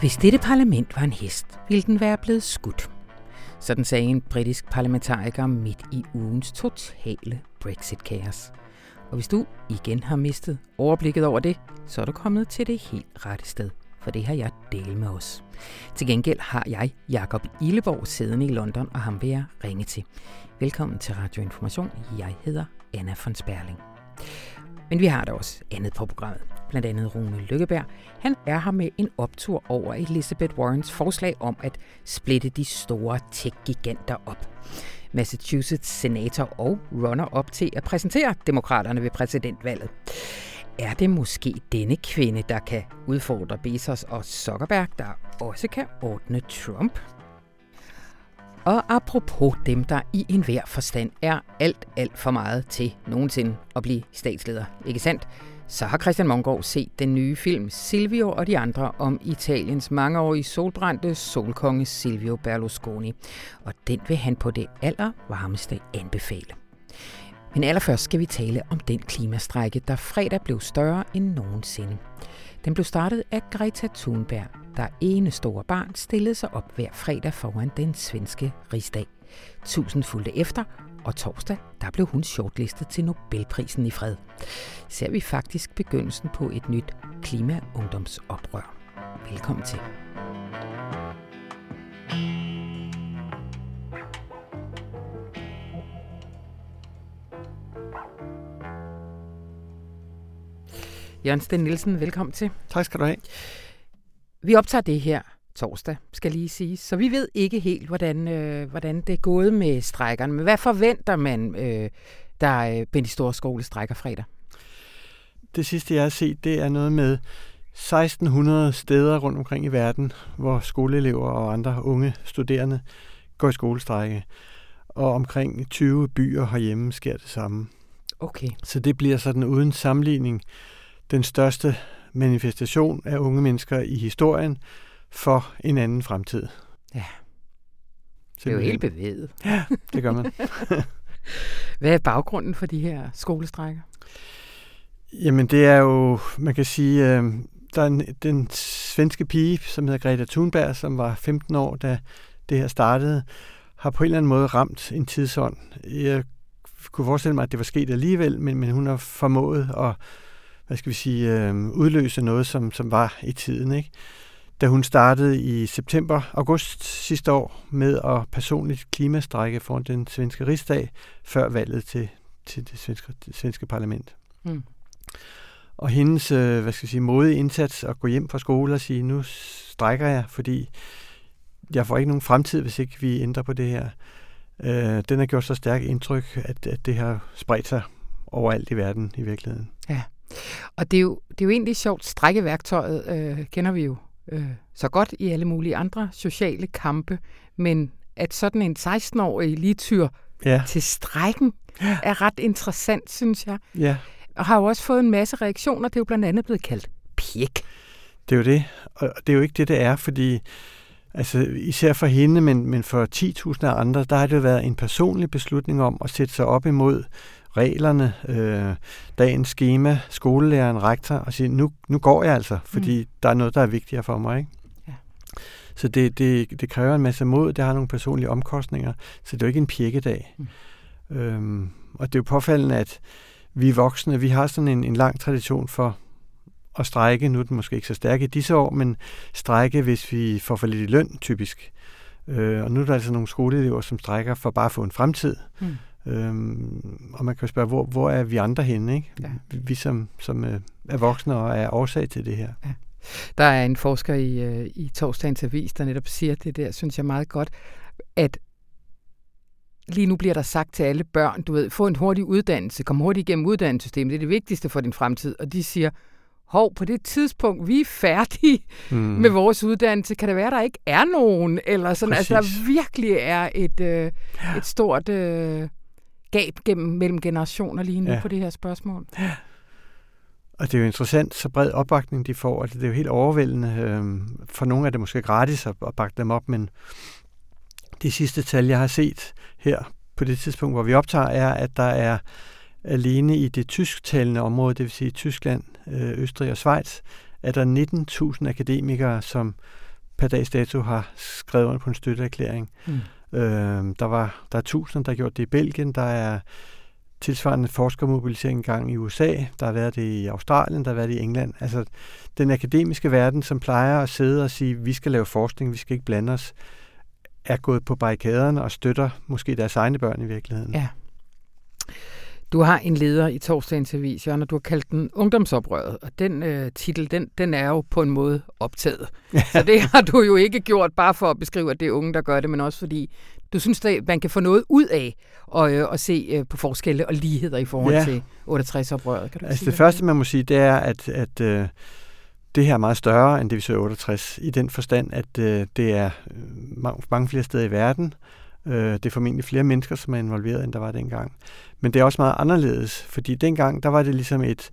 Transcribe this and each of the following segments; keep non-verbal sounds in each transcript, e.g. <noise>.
Hvis dette parlament var en hest, ville den være blevet skudt. Sådan sagde en britisk parlamentariker midt i ugens totale Brexit-kaos. Og hvis du igen har mistet overblikket over det, så er du kommet til det helt rette sted. For det har jeg delt med os. Til gengæld har jeg Jakob Illeborg siddende i London, og ham vil jeg ringe til. Velkommen til Radio Information. Jeg hedder Anna von Sperling. Men vi har da også andet på programmet. Blandt andet Rune Lykkeberg. Han er her med en optur over Elizabeth Warrens forslag om at splitte de store tech-giganter op. Massachusetts senator og runner op til at præsentere demokraterne ved præsidentvalget. Er det måske denne kvinde, der kan udfordre Bezos og Zuckerberg, der også kan ordne Trump? Og apropos dem, der i enhver forstand er alt, alt for meget til nogensinde at blive statsleder, ikke sandt? Så har Christian Mongård set den nye film Silvio og de andre om Italiens mangeårige solbrændte solkonge Silvio Berlusconi. Og den vil han på det allervarmeste anbefale. Men allerførst skal vi tale om den klimastrække, der fredag blev større end nogensinde. Den blev startet af Greta Thunberg, der ene store barn stillede sig op hver fredag foran den svenske rigsdag. Tusind fulgte efter, og torsdag der blev hun shortlistet til Nobelprisen i fred. Ser vi faktisk begyndelsen på et nyt klimaungdomsoprør. Velkommen til. Jørgen Sten Nielsen, velkommen til. Tak skal du have. Vi optager det her torsdag, skal lige sige. Så vi ved ikke helt, hvordan, øh, hvordan det er gået med strækkerne. Men hvad forventer man, øh, der øh, store skolestrækker fredag? Det sidste, jeg har set, det er noget med 1600 steder rundt omkring i verden, hvor skoleelever og andre unge studerende går i skolestrække. Og omkring 20 byer herhjemme sker det samme. Okay. Så det bliver sådan uden sammenligning den største manifestation af unge mennesker i historien for en anden fremtid. Ja. Det er jo helt bevæget. Ja, det gør man. <laughs> <laughs> Hvad er baggrunden for de her skolestrækker? Jamen det er jo, man kan sige, øh, der er en, den svenske pige, som hedder Greta Thunberg, som var 15 år, da det her startede, har på en eller anden måde ramt en tidsånd. Jeg kunne forestille mig, at det var sket alligevel, men, men hun har formået at hvad skal vi sige, øh, udløse noget, som, som var i tiden. Ikke? Da hun startede i september, august sidste år med at personligt klimastrække foran den svenske rigsdag før valget til, til det svenske, det svenske parlament. Mm. Og hendes øh, hvad skal jeg sige, modige indsats at gå hjem fra skole og sige, nu strækker jeg, fordi jeg får ikke nogen fremtid, hvis ikke vi ændrer på det her. Øh, den har gjort så stærkt indtryk, at, at det har spredt sig overalt i verden i virkeligheden. Ja. Og det er jo, det er jo egentlig sjovt. Strækkeværktøjet øh, kender vi jo øh, så godt i alle mulige andre sociale kampe, men at sådan en 16-årig lige tyr ja. til strækken ja. er ret interessant, synes jeg. Ja. Og har jo også fået en masse reaktioner. Det er jo blandt andet blevet kaldt pjek. Det er jo det, og det er jo ikke det, det er, fordi altså, især for hende, men, men for 10.000 af andre, der har det jo været en personlig beslutning om at sætte sig op imod reglerne, øh, dagens schema, skolelæreren, rektor, og sige, nu, nu går jeg altså, fordi mm. der er noget, der er vigtigere for mig. Ikke? Ja. Så det, det, det kræver en masse mod, det har nogle personlige omkostninger, så det er jo ikke en pjekkedag. Mm. Øhm, og det er jo påfaldende, at vi voksne, vi har sådan en, en lang tradition for at strække, nu er den måske ikke så stærk i disse år, men strække, hvis vi får for lidt i løn, typisk. Øh, og nu er der altså nogle skoleelever, som strækker for bare at få en fremtid. Mm. Øhm, og man kan jo spørge, hvor, hvor er vi andre henne? Ikke? Ja. Vi, vi som, som øh, er voksne og er årsag til det her. Ja. Der er en forsker i, øh, i torsdagens avis, der netop siger det der, synes jeg meget godt, at lige nu bliver der sagt til alle børn, du ved, få en hurtig uddannelse, kom hurtigt igennem uddannelsessystemet, det er det vigtigste for din fremtid. Og de siger, hov, på det tidspunkt, vi er færdige mm. med vores uddannelse, kan det være, der ikke er nogen? Eller sådan, Præcis. altså der virkelig er et, øh, et stort... Øh, gab gennem mellem generationer lige nu ja. på det her spørgsmål. Ja. Og det er jo interessant, så bred opbakning de får. Altså, det er jo helt overvældende. Øhm, for nogle er det måske gratis at, at bakke dem op, men de sidste tal, jeg har set her på det tidspunkt, hvor vi optager, er, at der er alene i det tysktalende område, det vil sige Tyskland, øh, Østrig og Schweiz, er der 19.000 akademikere, som per dags dato har skrevet under på en støtteerklæring. Mm. Øh, der, var, der er tusind, der har gjort det i Belgien. Der er tilsvarende forskermobilisering i gang i USA. Der har været det i Australien, der har været det i England. Altså den akademiske verden, som plejer at sidde og sige, vi skal lave forskning, vi skal ikke blande os, er gået på barrikaderne og støtter måske deres egne børn i virkeligheden. Ja. Du har en leder i torsdagens avis, Jørgen, og du har kaldt den Ungdomsoprøret, og den øh, titel, den, den er jo på en måde optaget. <laughs> Så det har du jo ikke gjort bare for at beskrive, at det er unge, der gør det, men også fordi du synes, at man kan få noget ud af at, øh, at se øh, på forskelle og ligheder i forhold ja. til 68-oprøret. Kan du altså sige, det første, man må sige, det er, at, at øh, det her er meget større end det, vi så i 68, i den forstand, at øh, det er øh, mange, mange flere steder i verden, Øh, det er formentlig flere mennesker, som er involveret, end der var dengang. Men det er også meget anderledes, fordi dengang, der var det ligesom et,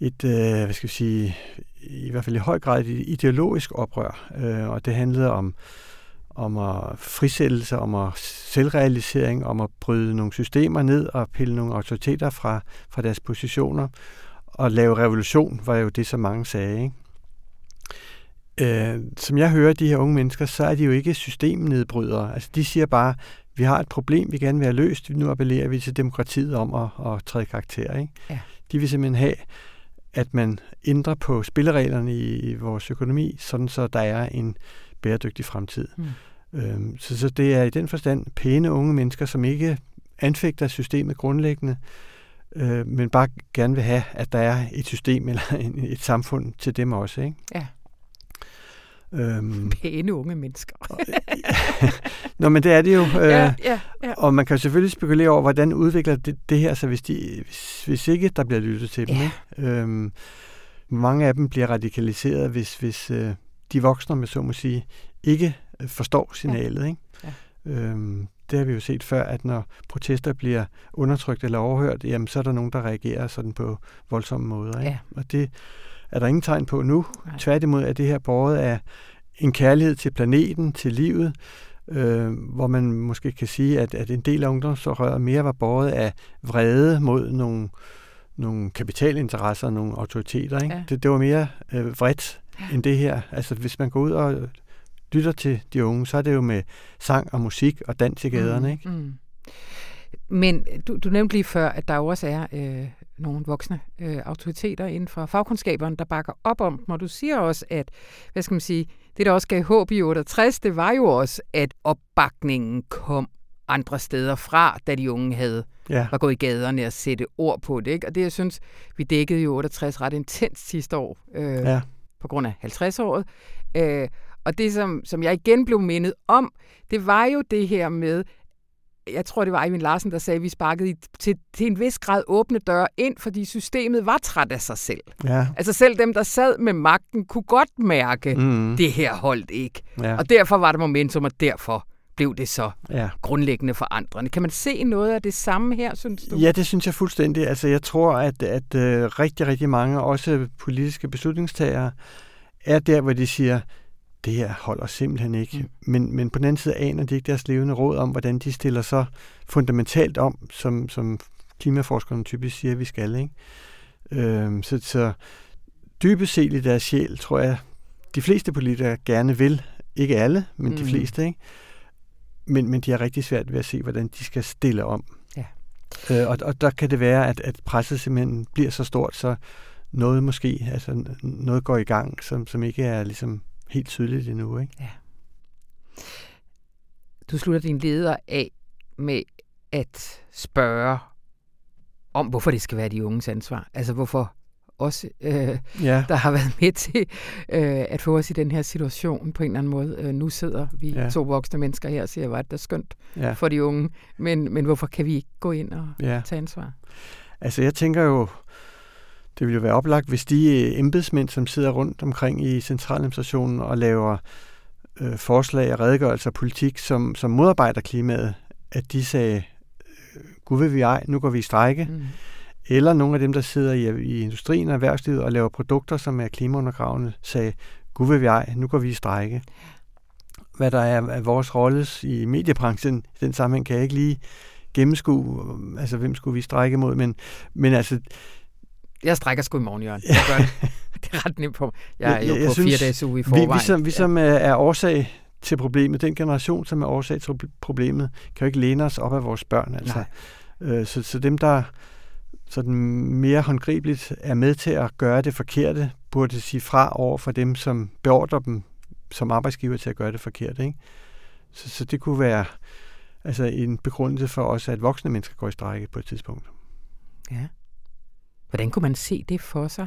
et øh, hvad skal vi sige, i hvert fald i høj grad et ideologisk oprør, øh, og det handlede om, om at frisættelse, om at selvrealisering, om at bryde nogle systemer ned og pille nogle autoriteter fra, fra deres positioner. Og lave revolution var jo det, som mange sagde. Ikke? Øh, som jeg hører de her unge mennesker, så er de jo ikke systemnedbrydere. Altså de siger bare, vi har et problem, vi gerne vil have løst, nu appellerer vi til demokratiet om at, at træde karakter. Ikke? Ja. De vil simpelthen have, at man ændrer på spillereglerne i vores økonomi, sådan så der er en bæredygtig fremtid. Mm. Øhm, så, så det er i den forstand pæne unge mennesker, som ikke anfægter systemet grundlæggende, øh, men bare gerne vil have, at der er et system eller et samfund til dem også. Ikke? Ja. Øhm, Pæne unge mennesker. <laughs> Nå, men det er det jo. Øh, ja, ja, ja. Og man kan selvfølgelig spekulere over, hvordan udvikler det, det her sig, hvis, de, hvis, hvis ikke der bliver lyttet til dem. Ja. Øhm, mange af dem bliver radikaliseret, hvis, hvis øh, de voksne, med så må sige, ikke øh, forstår signalet. Ja. Ikke? Ja. Øhm, det har vi jo set før, at når protester bliver undertrykt eller overhørt, jamen så er der nogen, der reagerer sådan på voldsomme måder. Ikke? Ja. Og det er der ingen tegn på nu. Nej. Tværtimod er det her båret af en kærlighed til planeten, til livet, øh, hvor man måske kan sige, at, at en del af ungdomsoprøret mere var båret af vrede mod nogle, nogle kapitalinteresser, nogle autoriteter. Ikke? Ja. Det, det var mere øh, vredt ja. end det her. Altså hvis man går ud og lytter til de unge, så er det jo med sang og musik og dans i gaderne. Mm, ikke? Mm. Men du, du nævnte lige før, at der også er øh, nogle voksne øh, autoriteter inden for fagkundskaberne, der bakker op om dem. Og du siger også, at hvad skal man sige, det, der også gav håb i 68, det var jo også, at opbakningen kom andre steder fra, da de unge havde ja. var gået i gaderne og sætte ord på det. Ikke? Og det, jeg synes, vi dækkede jo 68 ret intens sidste år, øh, ja. på grund af 50-året. Øh, og det, som, som jeg igen blev mindet om, det var jo det her med, jeg tror, det var Eivind Larsen, der sagde, at vi sparkede til, til en vis grad åbne døre ind, fordi systemet var træt af sig selv. Ja. Altså selv dem, der sad med magten, kunne godt mærke, mm. det her holdt ikke. Ja. Og derfor var det momentum, og derfor blev det så ja. grundlæggende forandrende. Kan man se noget af det samme her, synes du? Ja, det synes jeg fuldstændig. Altså, jeg tror, at, at uh, rigtig, rigtig mange, også politiske beslutningstagere, er der, hvor de siger, det her holder simpelthen ikke. Mm. Men, men på den anden side aner de ikke deres levende råd om, hvordan de stiller så fundamentalt om, som, som klimaforskerne typisk siger, at vi skal. Ikke? Øhm, så, så dybest set i deres sjæl, tror jeg, de fleste politikere gerne vil. Ikke alle, men mm. de fleste. Ikke? Men, men de har rigtig svært ved at se, hvordan de skal stille om. Ja. Øh, og, og der kan det være, at, at presset simpelthen bliver så stort, så noget måske, altså noget går i gang, som, som ikke er ligesom helt tydeligt endnu. Ikke? Ja. Du slutter din leder af med at spørge om, hvorfor det skal være de unges ansvar. Altså hvorfor også, øh, ja. der har været med til øh, at få os i den her situation på en eller anden måde. Øh, nu sidder vi ja. to voksne mennesker her og siger, at det er skønt ja. for de unge, men, men hvorfor kan vi ikke gå ind og ja. tage ansvar? Altså jeg tænker jo, det ville jo være oplagt, hvis de øh, embedsmænd, som sidder rundt omkring i centraladministrationen og laver øh, forslag og redegørelser og politik, som, som modarbejder klimaet, at de sagde, øh, gud vil vi ej, nu går vi i strække. Mm. Eller nogle af dem, der sidder i, i industrien og erhvervslivet og laver produkter, som er klimaundergravende, sagde, gud vil vi ej, nu går vi i strække. Hvad der er af vores rolle i mediebranchen, i den sammenhæng kan jeg ikke lige gennemskue, altså hvem skulle vi strække mod, men, men altså jeg strækker sgu i morgen, Jørgen. Jeg gør det. <laughs> Det er ret nemt på Jeg er jo jeg, jeg på synes, fire dages uge i forvejen. Vi, vi som, vi som er årsag til problemet, den generation, som er årsag til problemet, kan jo ikke læne os op af vores børn. Altså. Øh, så, så dem, der sådan mere håndgribeligt er med til at gøre det forkerte, burde sige fra over for dem, som beordrer dem som arbejdsgiver til at gøre det forkerte. Ikke? Så, så det kunne være altså en begrundelse for os, at voksne mennesker går i strække på et tidspunkt. Ja. Hvordan kunne man se det for sig?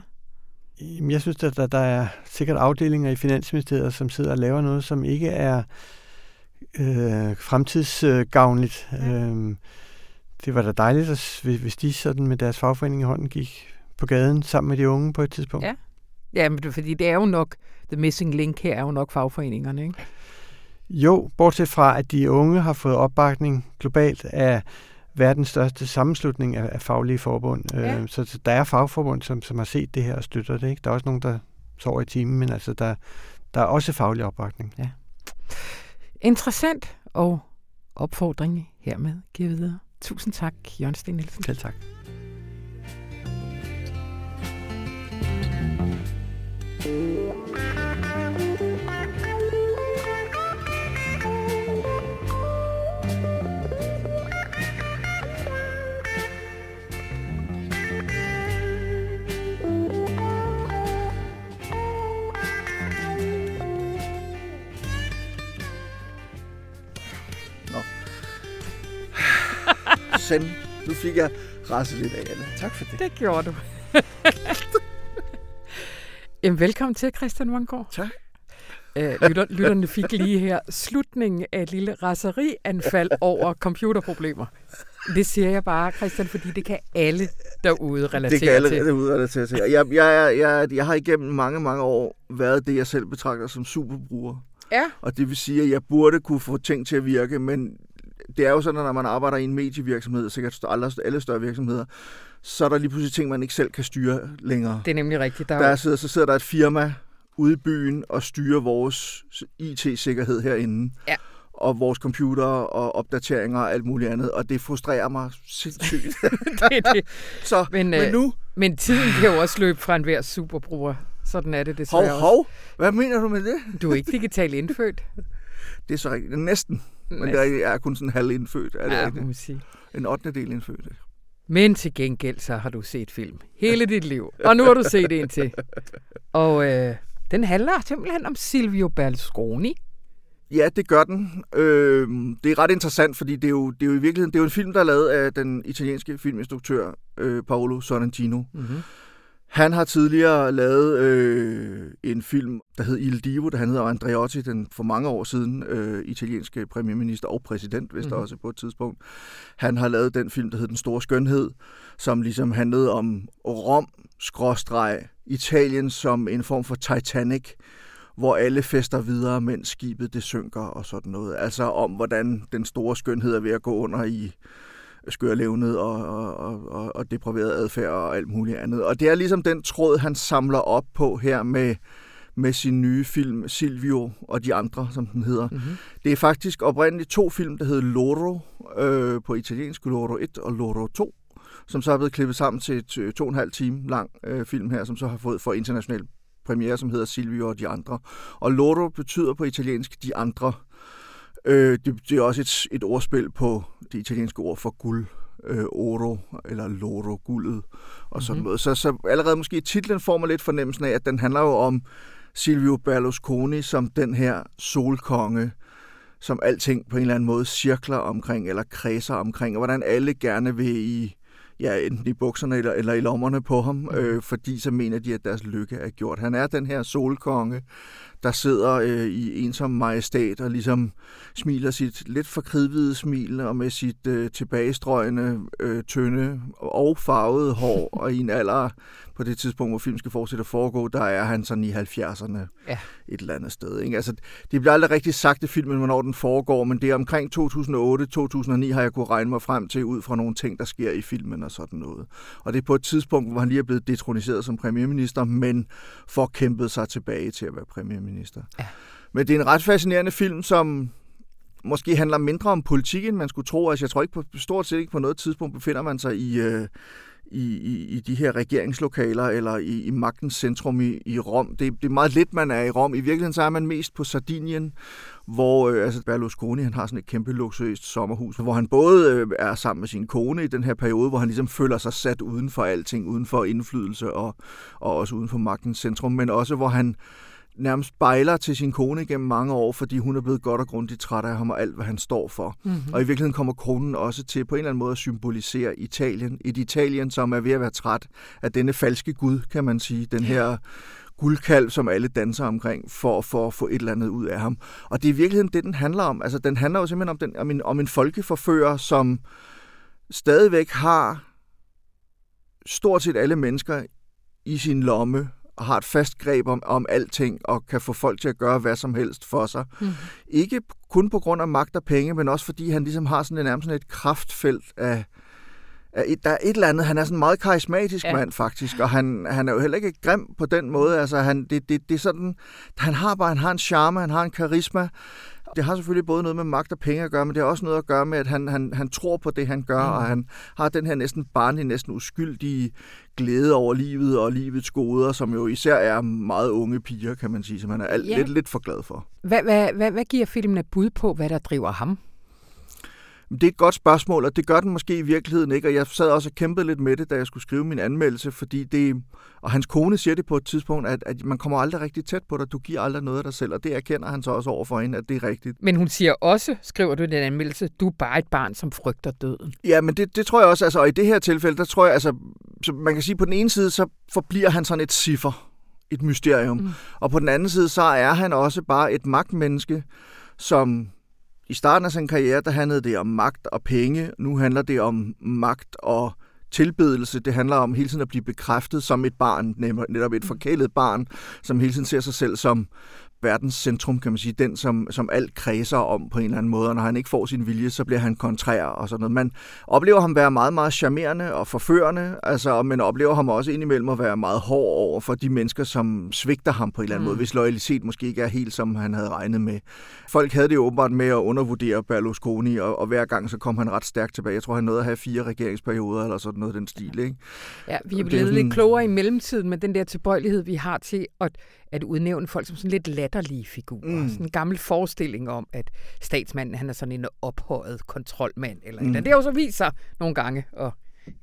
Jamen, jeg synes, at der, der er sikkert afdelinger i Finansministeriet, som sidder og laver noget, som ikke er øh, fremtidsgavnligt. Ja. Øh, det var da dejligt, at, hvis de sådan med deres fagforening i hånden gik på gaden sammen med de unge på et tidspunkt. Ja, ja men det, fordi det er jo nok, the missing link her er jo nok fagforeningerne, ikke? Jo, bortset fra, at de unge har fået opbakning globalt af verdens største sammenslutning af, af faglige forbund. Ja. Øh, så, så der er fagforbund, som, som har set det her og støtter det. Ikke? Der er også nogen, der sover i timen, men altså der, der er også faglig opbakning. Ja. Interessant og opfordring hermed givet videre. Tusind tak, Jørgen Sten Nielsen. Selv tak. Send. Nu fik jeg rasset lidt af Anna. Tak for det. Det gjorde du. <laughs> Jamen, velkommen til, Christian Vangård. Tak. Øh, lytter, lytterne fik lige her slutningen af et lille raserianfald over computerproblemer. Det siger jeg bare, Christian, fordi det kan alle derude relatere til. Det kan alle til. derude relatere til. Jeg, jeg, jeg, jeg har igennem mange, mange år været det, jeg selv betragter som superbruger. Ja. Og det vil sige, at jeg burde kunne få ting til at virke, men det er jo sådan, at når man arbejder i en medievirksomhed, sikkert alle, alle større virksomheder, så er der lige pludselig ting, man ikke selv kan styre længere. Det er nemlig rigtigt. Der, der sidder, så sidder der et firma ude i byen og styrer vores IT-sikkerhed herinde. Ja. Og vores computer og opdateringer og alt muligt andet. Og det frustrerer mig sindssygt. <laughs> det er det. <laughs> så, men, men øh, nu... Men tiden kan jo også løbe fra enhver superbruger. Sådan er det desværre hov, hov. Hvad mener du med det? Du er ikke digitalt indfødt. Det er så rigtigt. Næsten. Men det er, er kun sådan halv indfødt. Er det ja, må sige. En 8. del indfødt. Men til gengæld så har du set film hele dit liv. Og nu har du set en til. Og øh, den handler simpelthen om Silvio Berlusconi. Ja, det gør den. Øh, det er ret interessant, fordi det er, jo, det er jo i virkeligheden det er jo en film, der er lavet af den italienske filminstruktør øh, Paolo Sorrentino. Mm-hmm. Han har tidligere lavet øh, en film, der hed Il Divo, der han hedder Andreotti, den for mange år siden øh, italienske premierminister og præsident, hvis mm-hmm. der også på et tidspunkt. Han har lavet den film, der hed Den Store Skønhed, som ligesom handlede om Rom, skråstreg, Italien som en form for Titanic, hvor alle fester videre, mens skibet det synker og sådan noget. Altså om, hvordan den store skønhed er ved at gå under i skørlevnet og, og, og, og depraveret adfærd og alt muligt andet. Og det er ligesom den tråd, han samler op på her med, med sin nye film Silvio og de andre, som den hedder. Mm-hmm. Det er faktisk oprindeligt to film, der hedder Loro øh, på italiensk, Loro 1 og Loro 2, som så er blevet klippet sammen til et to og en halv time lang øh, film her, som så har fået for international premiere, som hedder Silvio og de andre. Og Loro betyder på italiensk de andre. Øh, det, det er også et, et ordspil på det italienske ord for guld, øh, oro eller loro, guldet og sådan mm-hmm. noget. Så, så allerede måske titlen får mig lidt fornemmelsen af, at den handler jo om Silvio Berlusconi som den her solkonge, som alting på en eller anden måde cirkler omkring eller kredser omkring, og hvordan alle gerne vil i ja, enten i bukserne eller, eller i lommerne på ham, mm. øh, fordi så mener de, at deres lykke er gjort. Han er den her solkonge, der sidder øh, i ensom majestæt og ligesom smiler sit lidt forkridvede smil og med sit øh, tilbagestrøgende, øh, tynde og farvede hår <laughs> og i en alder på det tidspunkt, hvor film skal fortsætte at foregå, der er han sådan i 70'erne ja. et eller andet sted. Ikke? Altså, det bliver aldrig rigtig sagt i filmen, hvornår den foregår, men det er omkring 2008-2009 har jeg kunne regne mig frem til ud fra nogle ting, der sker i filmen og sådan noget. Og det er på et tidspunkt, hvor han lige er blevet detroniseret som premierminister, men får kæmpet sig tilbage til at være premierminister. Ja. Men det er en ret fascinerende film, som måske handler mindre om politik, end man skulle tro. Altså, jeg tror ikke på, stort set ikke på noget tidspunkt befinder man sig i, øh, i, i, i de her regeringslokaler eller i, i magtens centrum i, i Rom. Det, det er meget lidt, man er i Rom. I virkeligheden så er man mest på Sardinien, hvor øh, altså Berlusconi han har sådan et kæmpe luksuriøst sommerhus, hvor han både øh, er sammen med sin kone i den her periode, hvor han ligesom føler sig sat uden for alting, uden for indflydelse og, og også uden for magtens centrum, men også hvor han nærmest spejler til sin kone gennem mange år, fordi hun er blevet godt og grundigt træt af ham og alt, hvad han står for. Mm-hmm. Og i virkeligheden kommer konen også til på en eller anden måde at symbolisere Italien. Et Italien, som er ved at være træt af denne falske gud, kan man sige. Den her guldkalv, som alle danser omkring, for, for at få et eller andet ud af ham. Og det er i virkeligheden det, den handler om. Altså, den handler jo simpelthen om, den, om, en, om en folkeforfører, som stadigvæk har stort set alle mennesker i sin lomme, har et fast greb om, om alting, og kan få folk til at gøre hvad som helst for sig. Mm. Ikke kun på grund af magt og penge, men også fordi han ligesom har sådan en, nærmest sådan et kraftfelt af, af der er et eller andet, han er sådan en meget karismatisk ja. mand faktisk, og han, han er jo heller ikke grim på den måde, altså han, det, det, det er sådan, han har bare, han har en charme, han har en karisma, det har selvfølgelig både noget med magt og penge at gøre, men det har også noget at gøre med, at han, han, han tror på det, han gør, mm. og han har den her næsten barnlige, næsten uskyldige glæde over livet og livets goder, som jo især er meget unge piger, kan man sige, som han er alt, ja. lidt, lidt for glad for. Hvad, hvad, hvad, hvad giver filmen et bud på, hvad der driver ham? Det er et godt spørgsmål, og det gør den måske i virkeligheden ikke. Og jeg sad også og kæmpede lidt med det, da jeg skulle skrive min anmeldelse, fordi det, og hans kone siger det på et tidspunkt, at, at man kommer aldrig rigtig tæt på dig, du giver aldrig noget af dig selv, og det erkender han så også over for hende, at det er rigtigt. Men hun siger også, skriver du i den anmeldelse, du er bare et barn, som frygter døden. Ja, men det, det tror jeg også, altså, og i det her tilfælde, der tror jeg, altså, så man kan sige, på den ene side, så forbliver han sådan et ciffer, et mysterium, mm. og på den anden side, så er han også bare et magtmenneske, som i starten af sin karriere, der handlede det om magt og penge. Nu handler det om magt og tilbedelse. Det handler om hele tiden at blive bekræftet som et barn, netop et forkælet barn, som hele tiden ser sig selv som verdens centrum, kan man sige, den, som, som alt kredser om på en eller anden måde, og når han ikke får sin vilje, så bliver han kontrær og sådan noget. Man oplever ham være meget, meget charmerende og forførende, altså, men oplever ham også indimellem at være meget hård over for de mennesker, som svigter ham på en eller anden mm. måde, hvis loyalitet måske ikke er helt, som han havde regnet med. Folk havde det åbenbart med at undervurdere Berlusconi, og, og hver gang så kom han ret stærkt tilbage. Jeg tror, han nåede at have fire regeringsperioder, eller sådan noget den stil, ikke? Ja, vi er blevet sådan... lidt klogere i mellemtiden med den der tilbøjelighed, vi har til at at udnævne folk som sådan lidt latterlige figurer. Mm. Sådan en gammel forestilling om, at statsmanden han er sådan en ophøjet kontrolmand. Eller mm. Det har jo så vist sig nogle gange, og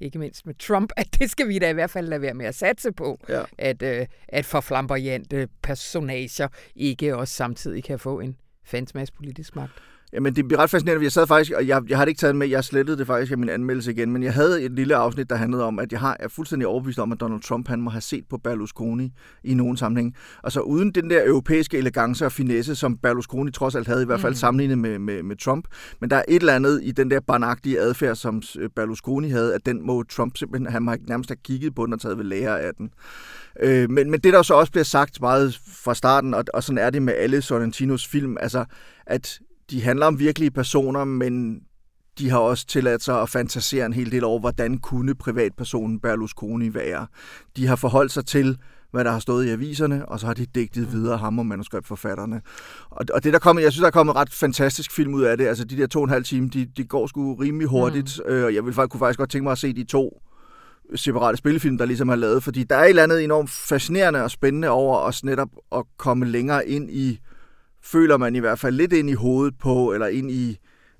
ikke mindst med Trump, at det skal vi da i hvert fald lade være med at satse på, ja. at, øh, at for flamboyante personager ikke også samtidig kan få en fans masse politisk magt. Jamen, det bliver ret fascinerende. Jeg sad faktisk, og jeg, jeg har det ikke taget med, jeg slettede det faktisk af min anmeldelse igen, men jeg havde et lille afsnit, der handlede om, at jeg har, er fuldstændig overbevist om, at Donald Trump han må have set på Berlusconi i nogen sammenhæng. Altså uden den der europæiske elegance og finesse, som Berlusconi trods alt havde, i hvert fald mm. sammenlignet med, med, med Trump. Men der er et eller andet i den der barnagtige adfærd, som øh, Berlusconi havde, at den må Trump simpelthen, han må nærmest have kigget på den og taget ved lære af den. Øh, men, men det, der så også bliver sagt meget fra starten, og, og sådan er det med alle Sorrentinos film, altså at de handler om virkelige personer, men de har også tilladt sig at fantasere en hel del over, hvordan kunne privatpersonen Berlusconi være. De har forholdt sig til, hvad der har stået i aviserne, og så har de digtet videre ham og manuskriptforfatterne. Og, og det der kommer, jeg synes, der er kommet ret fantastisk film ud af det. Altså de der to og en halv time, de, de går sgu rimelig hurtigt, mm. øh, jeg vil faktisk, kunne faktisk godt tænke mig at se de to separate spillefilm, der ligesom har lavet, fordi der er et eller andet enormt fascinerende og spændende over os netop at komme længere ind i føler man i hvert fald lidt ind i hovedet på, eller ind i,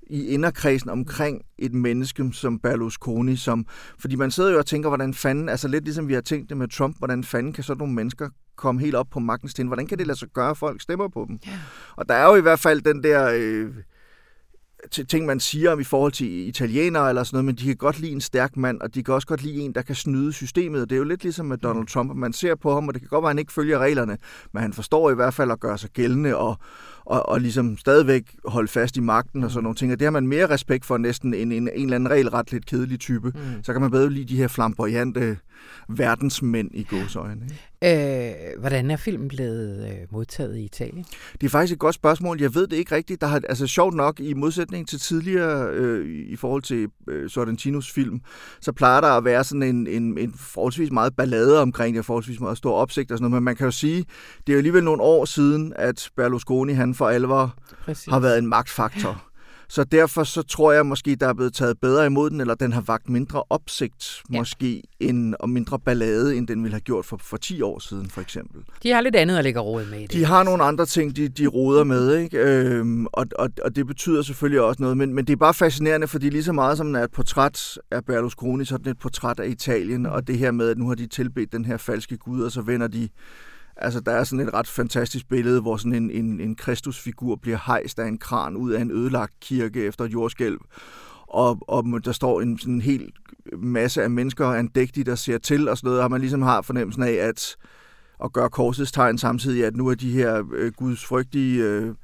i inderkredsen omkring et menneske som Berlusconi, som, fordi man sidder jo og tænker, hvordan fanden, altså lidt ligesom vi har tænkt det med Trump, hvordan fanden kan sådan nogle mennesker komme helt op på magtens sten? Hvordan kan det lade sig gøre, at folk stemmer på dem? Yeah. Og der er jo i hvert fald den der... Øh, ting, man siger om i forhold til italienere eller sådan noget, men de kan godt lide en stærk mand, og de kan også godt lide en, der kan snyde systemet. Det er jo lidt ligesom med Donald Trump, at man ser på ham, og det kan godt være, at han ikke følger reglerne, men han forstår i hvert fald at gøre sig gældende og, og, og ligesom stadigvæk holde fast i magten og sådan nogle ting. Og det har man mere respekt for næsten end en, en eller anden regelret lidt kedelig type. Mm. Så kan man bedre lide de her flamboyante verdensmænd i gåsøjne. Øh, hvordan er filmen blevet øh, modtaget i Italien? Det er faktisk et godt spørgsmål. Jeg ved det ikke rigtigt. Der har, altså sjovt nok, i modsætning til tidligere øh, i forhold til øh, Sorrentinos film, så plejer der at være sådan en, en, en forholdsvis meget ballade omkring det, forholdsvis meget stor opsigt og sådan noget. Men man kan jo sige, det er jo alligevel nogle år siden, at Berlusconi han for alvor Præcis. har været en magtfaktor. Så derfor så tror jeg måske, der er blevet taget bedre imod den, eller den har vagt mindre opsigt ja. måske, end, og mindre ballade, end den ville have gjort for, for 10 år siden, for eksempel. De har lidt andet at lægge råd med i det. De har nogle andre ting, de, de roder med, ikke? Øhm, og, og, og det betyder selvfølgelig også noget, men, men det er bare fascinerende, fordi lige så meget som er et portræt af Berlusconi, så er den et portræt af Italien, og det her med, at nu har de tilbedt den her falske gud, og så vender de Altså, der er sådan et ret fantastisk billede, hvor sådan en, en, en kristusfigur bliver hejst af en kran ud af en ødelagt kirke efter et jordskælv. Og, og der står en sådan en hel masse af mennesker andægtige, der ser til og sådan noget, og man ligesom har fornemmelsen af, at at gøre korsets tegn samtidig, at nu er de her øh, gudsfrygtige øh,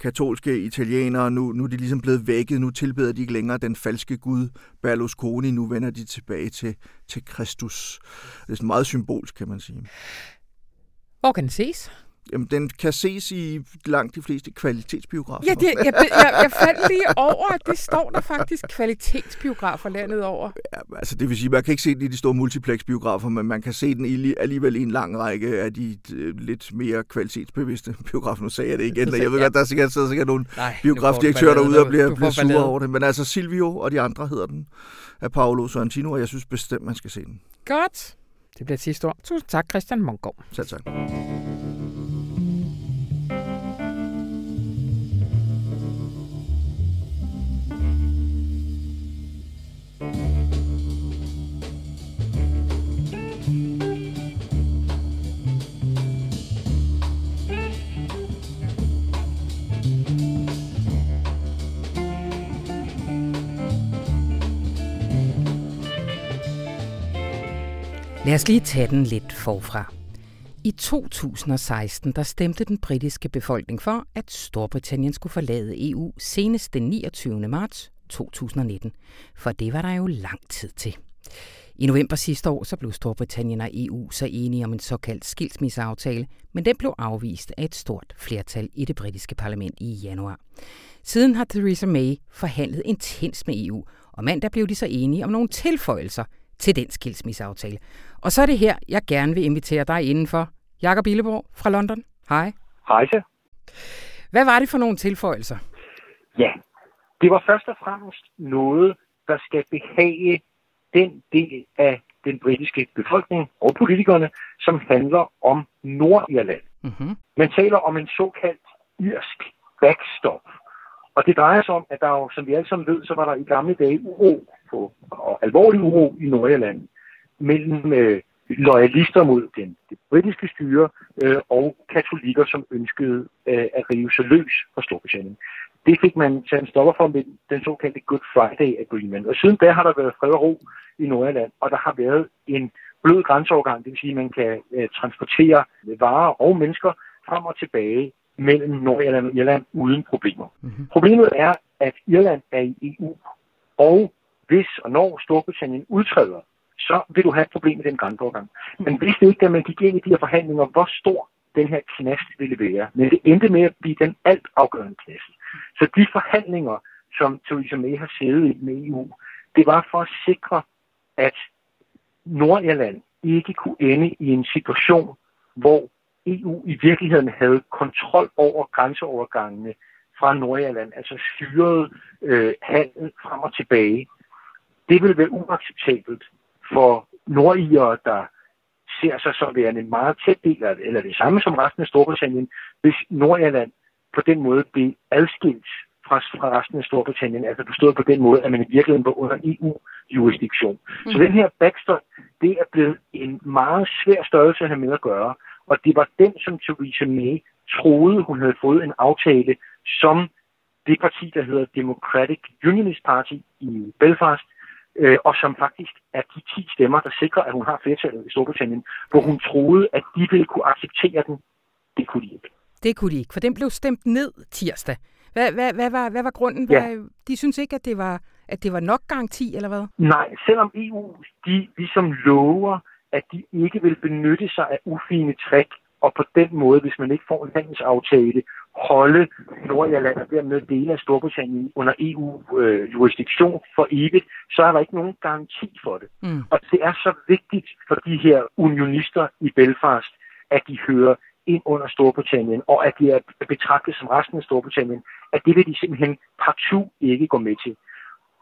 katolske italienere, nu, nu er de ligesom blevet vækket, nu tilbeder de ikke længere den falske gud Berlusconi, nu vender de tilbage til, til Kristus. Det er sådan meget symbolsk, kan man sige. Hvor kan den ses? Jamen, den kan ses i langt de fleste kvalitetsbiografer. Ja, det, jeg, jeg, jeg faldt lige over, at det står der faktisk kvalitetsbiografer landet over. Ja, altså det vil sige, man kan ikke se den i de store multiplexbiografer, men man kan se den i, alligevel i en lang række af de øh, lidt mere kvalitetsbevidste <laughs> biografer. Nu sagde jeg det igen, jeg ved godt, der er sikkert, sidder sikkert nogle Nej, biografdirektører derude og bliver, bliver sure over det. Men altså Silvio og de andre hedder den af Paolo Sorrentino, og jeg synes bestemt, man skal se den. Godt. Det bliver sidste ord. Tusind tak, Christian Mongård. Selv tak. Lad os lige tage den lidt forfra. I 2016 der stemte den britiske befolkning for, at Storbritannien skulle forlade EU senest den 29. marts 2019. For det var der jo lang tid til. I november sidste år så blev Storbritannien og EU så enige om en såkaldt skilsmisseaftale, men den blev afvist af et stort flertal i det britiske parlament i januar. Siden har Theresa May forhandlet intens med EU, og mandag blev de så enige om nogle tilføjelser til den skilsmisseaftale. Og så er det her, jeg gerne vil invitere dig indenfor. Jakob Illeborg fra London. Hej. Hej så. Hvad var det for nogle tilføjelser? Ja, det var først og fremmest noget, der skal behage den del af den britiske befolkning og politikerne, som handler om Nordirland. Mm-hmm. Man taler om en såkaldt irsk backstop. Og det drejer sig om, at der jo, som vi alle sammen ved, så var der i gamle dage uro på, og alvorlig uro i Nordirland mellem øh, loyalister mod den, det britiske styre øh, og katolikker, som ønskede øh, at rive sig løs fra Storbritannien. Det fik man sat en stopper for med den såkaldte Good Friday Agreement. Og siden da har der været fred og ro i Nordjylland, og der har været en blød grænseovergang, det vil sige, at man kan øh, transportere varer og mennesker frem og tilbage mellem Nordjylland og Irland uden problemer. Mm-hmm. Problemet er, at Irland er i EU, og hvis og når Storbritannien udtræder, så vil du have et problem med den grænseovergang. Men vidste ikke, at man gik ind i de her forhandlinger, hvor stor den her knast ville være. Men det endte med at blive den alt afgørende knast. Så de forhandlinger, som Theresa May har siddet i med EU, det var for at sikre, at Nordirland ikke kunne ende i en situation, hvor EU i virkeligheden havde kontrol over grænseovergangene fra Nordirland, altså styrede øh, handel frem og tilbage. Det vil være uacceptabelt for nordigere, der ser sig som værende en meget tæt del af eller det samme som resten af Storbritannien, hvis Nordirland på den måde blev adskilt fra, fra resten af Storbritannien, altså stod på den måde, at man i virkeligheden var under EU-jurisdiktion. Mm. Så den her backstop, det er blevet en meget svær størrelse at have med at gøre, og det var den, som Theresa May troede, hun havde fået en aftale, som det parti, der hedder Democratic Unionist Party i Belfast, øh, og som faktisk er de 10 stemmer, der sikrer, at hun har flertallet i Storbritannien, hvor hun troede, at de ville kunne acceptere den. Det kunne de ikke. Det kunne de ikke, for den blev stemt ned tirsdag. Hvad, hvad, hvad, var, hvad var grunden? Ja. Hvad, de synes ikke, at det var at det var nok garanti, eller hvad? Nej, selvom EU de ligesom lover, at de ikke vil benytte sig af ufine træk, og på den måde, hvis man ikke får en handelsaftale, holde Nordirland og dermed dele af Storbritannien under EU-jurisdiktion øh, for evigt, så er der ikke nogen garanti for det. Mm. Og det er så vigtigt for de her unionister i Belfast, at de hører ind under Storbritannien, og at de er betragtet som resten af Storbritannien, at det vil de simpelthen partout ikke gå med til.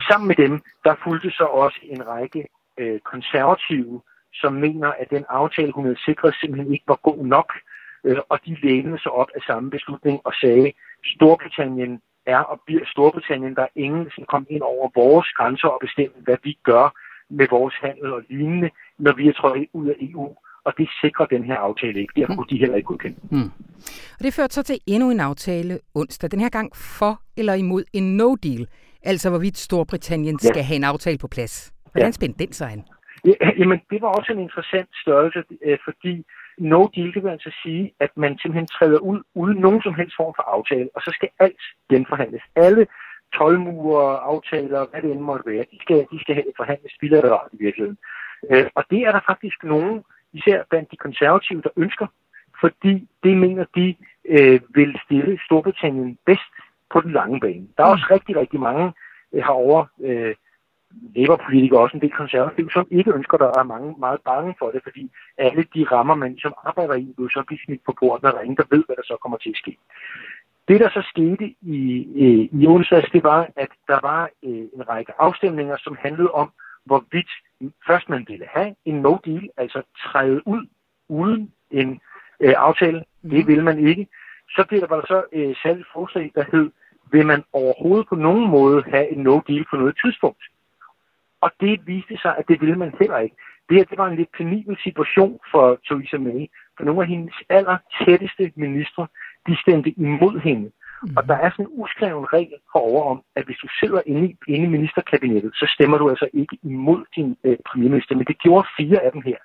Sammen med dem, der fulgte så også en række øh, konservative, som mener, at den aftale, hun havde sikret, simpelthen ikke var god nok, øh, og de lænede sig op af samme beslutning og sagde, Storbritannien er og bliver Storbritannien, der er ingen, som kommer ind over vores grænser og bestemme, hvad vi gør med vores handel og lignende, når vi er trådt ud af EU. Og det sikrer den her aftale ikke. Derfor kunne de heller ikke godkende. Mm. Og det førte så til endnu en aftale onsdag. Den her gang for eller imod en no-deal. Altså hvorvidt Storbritannien ja. skal have en aftale på plads. Hvordan ja. spændte den sig an? Ja, jamen, det var også en interessant størrelse, øh, fordi no deal, det vil altså sige, at man simpelthen træder ud uden nogen som helst form for aftale, og så skal alt genforhandles. Alle tolvmure, aftaler, hvad det end måtte være, de skal, de skal forhandles bilateralt i virkeligheden. Øh, og det er der faktisk nogen, især blandt de konservative, der ønsker, fordi det mener de øh, vil stille Storbritannien bedst på den lange bane. Der er også mm. rigtig, rigtig mange øh, herovre, øh, Labour-politikere, også en del konservative, som ikke ønsker, der er mange meget bange for det, fordi alle de rammer, man som arbejder i, vil så blive smidt på bordet, når der er ingen, der ved, hvad der så kommer til at ske. Det, der så skete i, i, i onsdags, det var, at der var øh, en række afstemninger, som handlede om, hvorvidt først man ville have en no-deal, altså træde ud uden en øh, aftale. Det mhm. vil man ikke. Så blev der var der så øh, særligt forslag, der hed, vil man overhovedet på nogen måde have en no-deal på noget tidspunkt? Og det viste sig, at det ville man heller ikke. Det her det var en lidt penibel situation for Theresa May, for nogle af hendes aller tætteste ministre, de stemte imod hende. Mm. Og der er sådan en uskreven regel herover om, at hvis du sidder inde i, inde i ministerkabinettet, så stemmer du altså ikke imod din øh, premierminister. Men det gjorde fire af dem her.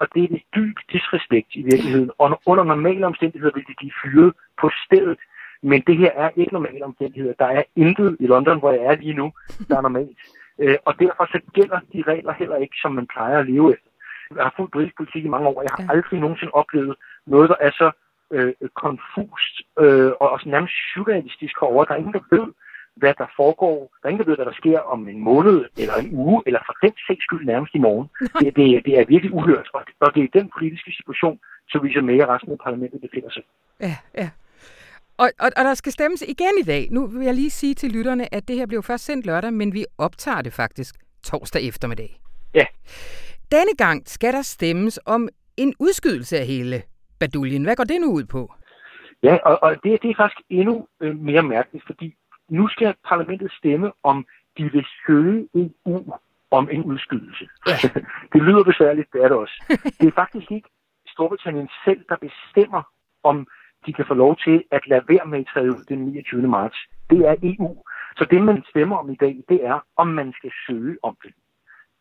Og det er en dyb disrespekt i virkeligheden. Og under normale omstændigheder vil de blive fyret på stedet. Men det her er ikke normale omstændigheder. Der er intet i London, hvor jeg er lige nu, der er normalt. Øh, og derfor så gælder de regler heller ikke, som man plejer at leve efter. Jeg har fulgt britisk politik i mange år, og jeg har aldrig nogensinde oplevet noget, der er så øh, konfust øh, og også nærmest surrealistisk herovre. Der er ingen, der ved, hvad der foregår. Der er ingen, der ved, hvad der sker om en måned, eller en uge, eller for den sags skyld nærmest i morgen. Det, det, det er virkelig uhørt, og, og det er den politiske situation, som vi som mere resten af parlamentet befinder sig. Ja, ja. Og, og, og der skal stemmes igen i dag. Nu vil jeg lige sige til lytterne, at det her blev først sendt lørdag, men vi optager det faktisk torsdag eftermiddag. Ja. Denne gang skal der stemmes om en udskydelse af hele baduljen. Hvad går det nu ud på? Ja, og, og det, det er faktisk endnu øh, mere mærkeligt, fordi nu skal parlamentet stemme om, de vil søge EU om en udskydelse. Ja. <laughs> det lyder besværligt, det er det også. <laughs> det er faktisk ikke Storbritannien selv, der bestemmer, om de kan få lov til at lade være med at træde ud den 29. marts. Det er EU. Så det, man stemmer om i dag, det er, om man skal søge om det.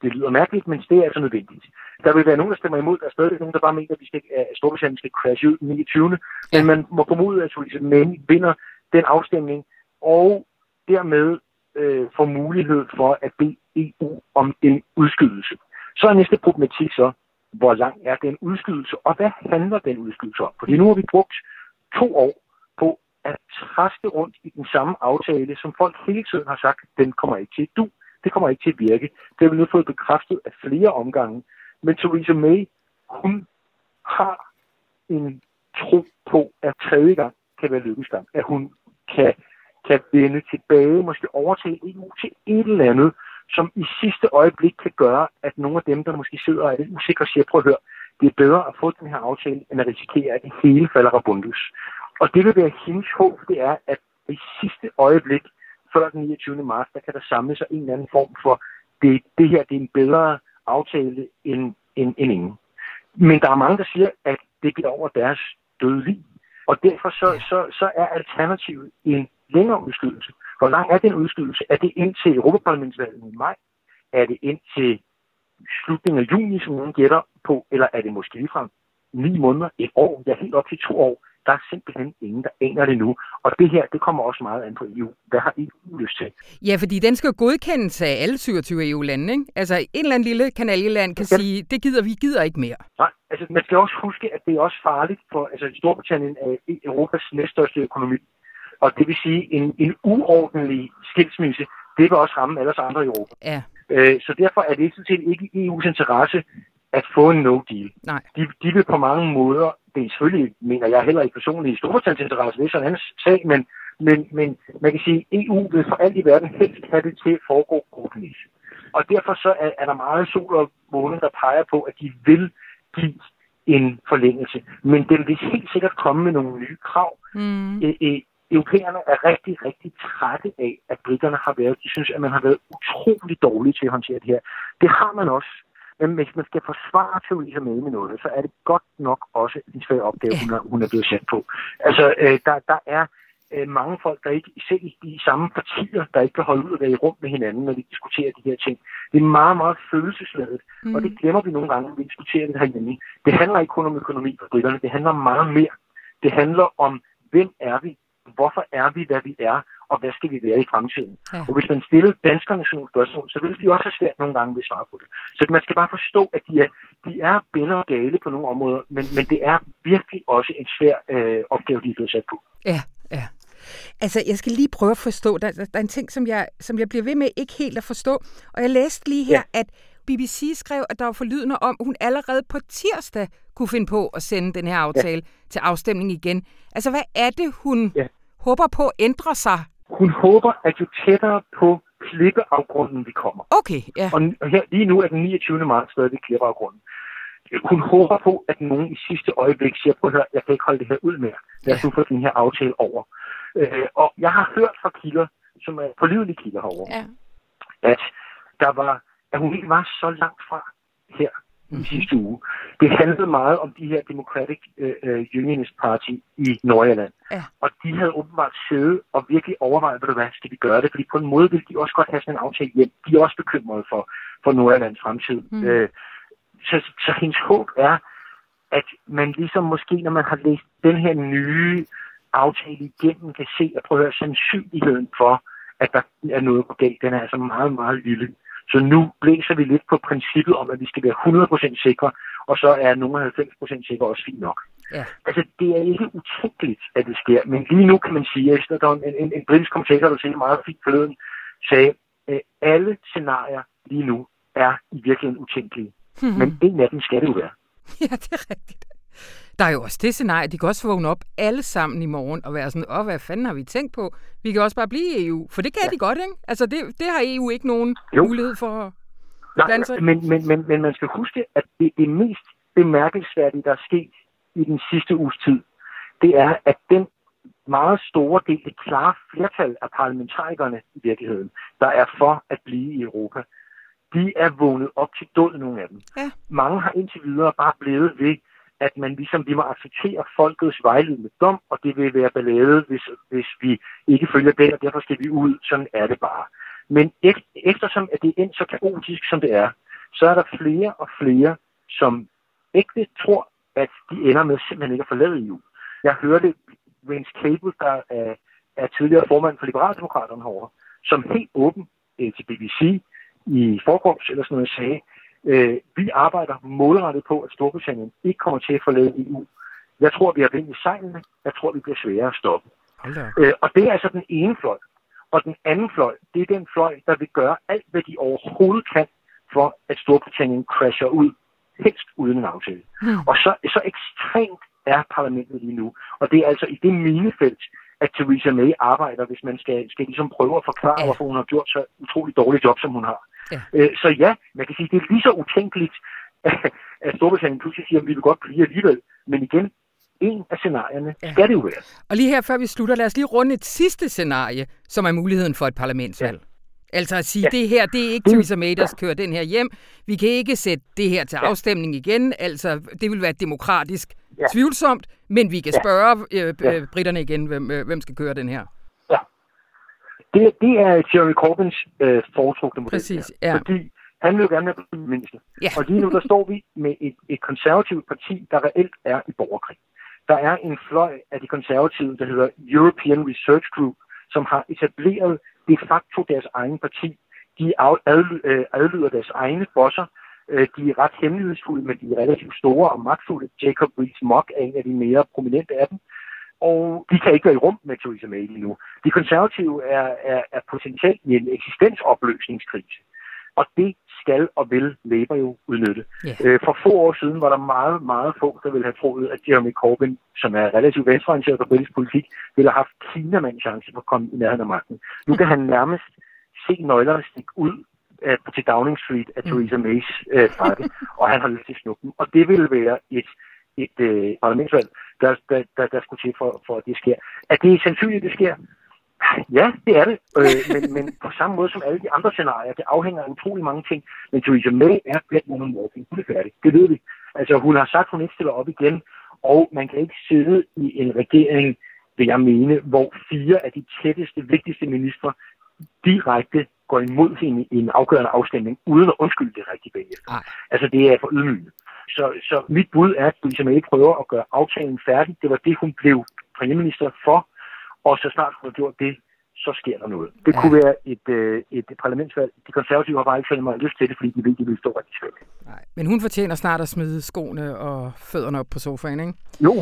Det lyder mærkeligt, men det er altså nødvendigt. Der vil være nogen, der stemmer imod. Der er stadig nogen, der bare mener, at, vi skal, at Storbritannien skal crash ud den 29. Ja. Men man må formode, at Theresa May vinder den afstemning, og dermed øh, får mulighed for at bede EU om en udskydelse. Så er næste problematik så, hvor lang er den udskydelse, og hvad handler den udskydelse om? Fordi nu har vi brugt to år på at træske rundt i den samme aftale, som folk hele tiden har sagt, den kommer ikke til du, det kommer ikke til at virke. Det har vi nu fået bekræftet af flere omgange. Men Theresa May, hun har en tro på, at tredje gang kan være lykkesgang. At hun kan, kan vende tilbage, måske overtage EU til et eller andet, som i sidste øjeblik kan gøre, at nogle af dem, der måske sidder og er lidt usikre, siger, prøv at høre, det er bedre at få den her aftale, end at risikere, at det hele falder rabundus. Og det vil være hendes håb, det er, at i sidste øjeblik, før den 29. marts, der kan der samle sig en eller anden form for, det, det her det er en bedre aftale end, end, end ingen. Men der er mange, der siger, at det bliver over deres døde. Og derfor så, så, så er alternativet en længere udskydelse. Hvor lang er den udskydelse? Er det indtil Europaparlamentsvalget i maj? Er det indtil slutningen af juni, som nogen gætter på, eller er det måske ligefrem ni måneder, et år, ja helt op til to år. Der er simpelthen ingen, der aner det nu. Og det her, det kommer også meget an på EU. Hvad har EU lyst til? Ja, fordi den skal godkendes af alle 27 EU-lande, ikke? Altså, en eller anden lille kanalieland kan ja. sige, det gider vi gider ikke mere. Nej, altså man skal også huske, at det er også farligt for, altså Storbritannien er Europas næststørste økonomi. Og det vil sige, en, en uordentlig skilsmisse, det vil også ramme alle andre i Europa. Ja. Øh, så derfor er det sådan set ikke i EU's interesse at få en no-deal. Nej. De, de vil på mange måder, det er selvfølgelig, mener jeg heller ikke personligt i Storbritanniens interesse, det er sådan en anden sag, men, men, men man kan sige, at EU vil for alt i verden helst have det til at foregå ordentligt. Og derfor så er, er der meget sol og måne, der peger på, at de vil give en forlængelse. Men den vil helt sikkert komme med nogle nye krav. Mm. E- e- europæerne er rigtig, rigtig trætte af, at britterne har været, de synes, at man har været utrolig dårlig til at håndtere det her. Det har man også. Men hvis man skal forsvare Theresa May med noget, så er det godt nok også en svær opgave, hun er, hun er blevet sat på. Altså, øh, der, der er øh, mange folk, der ikke, selv i de samme partier, der ikke kan holde ud at være i rum med hinanden, når vi diskuterer de her ting. Det er meget, meget følelsesladet, mm. og det glemmer vi nogle gange, når vi diskuterer det herhjemme. Det handler ikke kun om økonomi for britterne, det handler meget mere. Det handler om, hvem er vi, hvorfor er vi, hvad vi er, og hvad skal vi være i fremtiden. Ja. Og hvis man stiller danskerne sådan nogle spørgsmål, så vil de også have svært nogle gange ved at svare på det. Så man skal bare forstå, at de er, de er bænder og gale på nogle områder, men, men det er virkelig også en svær øh, opgave, de er blevet sat på. Ja, ja. Altså, jeg skal lige prøve at forstå. Der, der, der er en ting, som jeg, som jeg bliver ved med ikke helt at forstå. Og jeg læste lige her, ja. at BBC skrev, at der var forlydende om, at hun allerede på tirsdag kunne finde på at sende den her aftale ja. til afstemning igen. Altså, hvad er det, hun ja. håber på at ændre sig? Hun håber, at jo tættere på klippeafgrunden vi kommer. Okay, ja. Og her, lige nu er den 29. marts stadig klippeafgrunden. Hun håber på, at nogen i sidste øjeblik siger, at høre, jeg kan ikke holde det her ud mere. Lad os nu få den her aftale over. Øh, og jeg har hørt fra kilder, som er pålidelige kilder herovre, ja. at der var, at hun ikke var så langt fra her mm-hmm. i sidste uge. Det handlede meget om de her Democratic uh, Unionist Party i Nordjylland. Ja. Og de havde åbenbart siddet og virkelig overvejet, hvad skal vi gøre det? Fordi på en måde vil de også godt have sådan en aftale hjem. De er også bekymrede for, for Nordjyllands fremtid. Mm. Uh, så, så hendes håb er, at man ligesom måske, når man har læst den her nye aftale igennem, kan se at prøve at sandsynligheden for, at der er noget på galt, den er altså meget, meget lille. Så nu blæser vi lidt på princippet om, at vi skal være 100% sikre, og så er nogle 90% sikre også fint nok. Ja. Altså, det er ikke utænkeligt, at det sker, men lige nu kan man sige, at der er en, en, en britisk kommentator, der siger meget fint forleden, sagde, at alle scenarier lige nu er i virkeligheden utænkelige. Mm-hmm. Men en af dem skal det jo være. <laughs> Ja, det er rigtigt. Der er jo også det scenarie, de kan også vågne op alle sammen i morgen og være sådan, åh, hvad fanden har vi tænkt på? Vi kan også bare blive i EU, for det kan ja. de godt, ikke? Altså, det, det har EU ikke nogen jo. mulighed for at blande sig men, men, men, men man skal huske, at det, det mest bemærkelsesværdige, der er sket i den sidste uges tid, det er, at den meget store del, det klare flertal af parlamentarikerne i virkeligheden, der er for at blive i Europa, de er vågnet op til død, nogle af dem. Ja. Mange har indtil videre bare blevet ved, at man ligesom, vi må acceptere folkets vejledende dom, og det vil være ballade, hvis, hvis vi ikke følger den, og derfor skal vi ud. Sådan er det bare. Men eftersom at det er endt så kaotisk, som det er, så er der flere og flere, som ikke tror, at de ender med simpelthen ikke at forlade EU. Jeg hørte Vince Cable, der er, er tidligere formand for Liberaldemokraterne herovre, som helt åben øh, til BBC i forgårs eller sådan noget sagde, øh, vi arbejder målrettet på, at Storbritannien ikke kommer til at forlade EU. Jeg tror, vi har vind i sejlene. Jeg tror, vi bliver svære at stoppe. Øh, og det er altså den ene fløj. Og den anden fløj, det er den fløj, der vil gøre alt, hvad de overhovedet kan, for at Storbritannien crasher ud, helst uden en aftale. Mm. Og så, så ekstremt er parlamentet lige nu. Og det er altså i det minefelt, at Theresa May arbejder, hvis man skal, skal ligesom prøve at forklare, ja. hvorfor hun har gjort så utroligt dårligt job, som hun har. Ja. Øh, så ja, man kan sige, det er lige så utænkeligt, <laughs> at Storbritannien pludselig siger, at vi vil godt blive alligevel. Men igen, en af scenarierne ja. skal det jo være. Og lige her før vi slutter, lad os lige runde et sidste scenarie, som er muligheden for et parlamentsvalg. Ja. Altså at sige, ja. det her, det er ikke Theresa May, der kører den her hjem. Vi kan ikke sætte det her til ja. afstemning igen. Altså, det vil være demokratisk ja. tvivlsomt, men vi kan spørge øh, ja. britterne igen, hvem, øh, hvem skal køre den her. Det, det er Jeremy Corbyns øh, foretrukne model. Præcis, ja. Fordi han vil jo gerne være minister. Ja. Og lige nu, der står vi med et, et konservativt parti, der reelt er i borgerkrig. Der er en fløj af de konservative, der hedder European Research Group, som har etableret de facto deres egen parti. De øh, adlyder deres egne bosser. Øh, de er ret hemmelighedsfulde, men de er relativt store og magtfulde. Jacob Rees-Mogg er en af de mere prominente af dem. Og de kan ikke være i rum med Theresa May lige nu. De konservative er, er, er potentielt i en eksistensopløsningskrise. Og det skal og vil Labour jo udnytte. Yeah. Øh, for få år siden var der meget, meget få, der ville have troet, at Jeremy Corbyn, som er relativt venstreorienteret på britisk politik, ville have haft Kina chance for at komme i nærheden af magten. Nu kan han nærmest se nøglerne stikke ud af, til Downing Street af mm. Theresa Mays øh, frakke, og han har lyst til at snuppe dem. Og det vil være et, et øh, parlamentsvalg, der, der, der, der skulle til for, for, at det sker. Er det sandsynligt, det sker? Ja, det er det. Øh, men, men på samme måde som alle de andre scenarier, det afhænger af utrolig mange ting. Men Theresa May er blandt nogle walking. Hun er færdig. Det ved vi. Altså, hun har sagt, hun ikke stiller op igen. Og man kan ikke sidde i en regering, vil jeg mene, hvor fire af de tætteste, vigtigste ministre direkte går imod hende i en afgørende afstemning, uden at undskylde det rigtigt bagefter. Altså, det er for ydmygende. Så, så mit bud er, at Theresa May prøver at gøre aftalen færdig. Det var det, hun blev premierminister for og så snart hun har gjort det, så sker der noget. Det ja. kunne være et, øh, et parlamentsvalg. De konservative har bare ikke særlig meget lyst til det, fordi de ved, de vil stå rigtig svært. Nej, men hun fortjener snart at smide skoene og fødderne op på sofaen, ikke? Jo.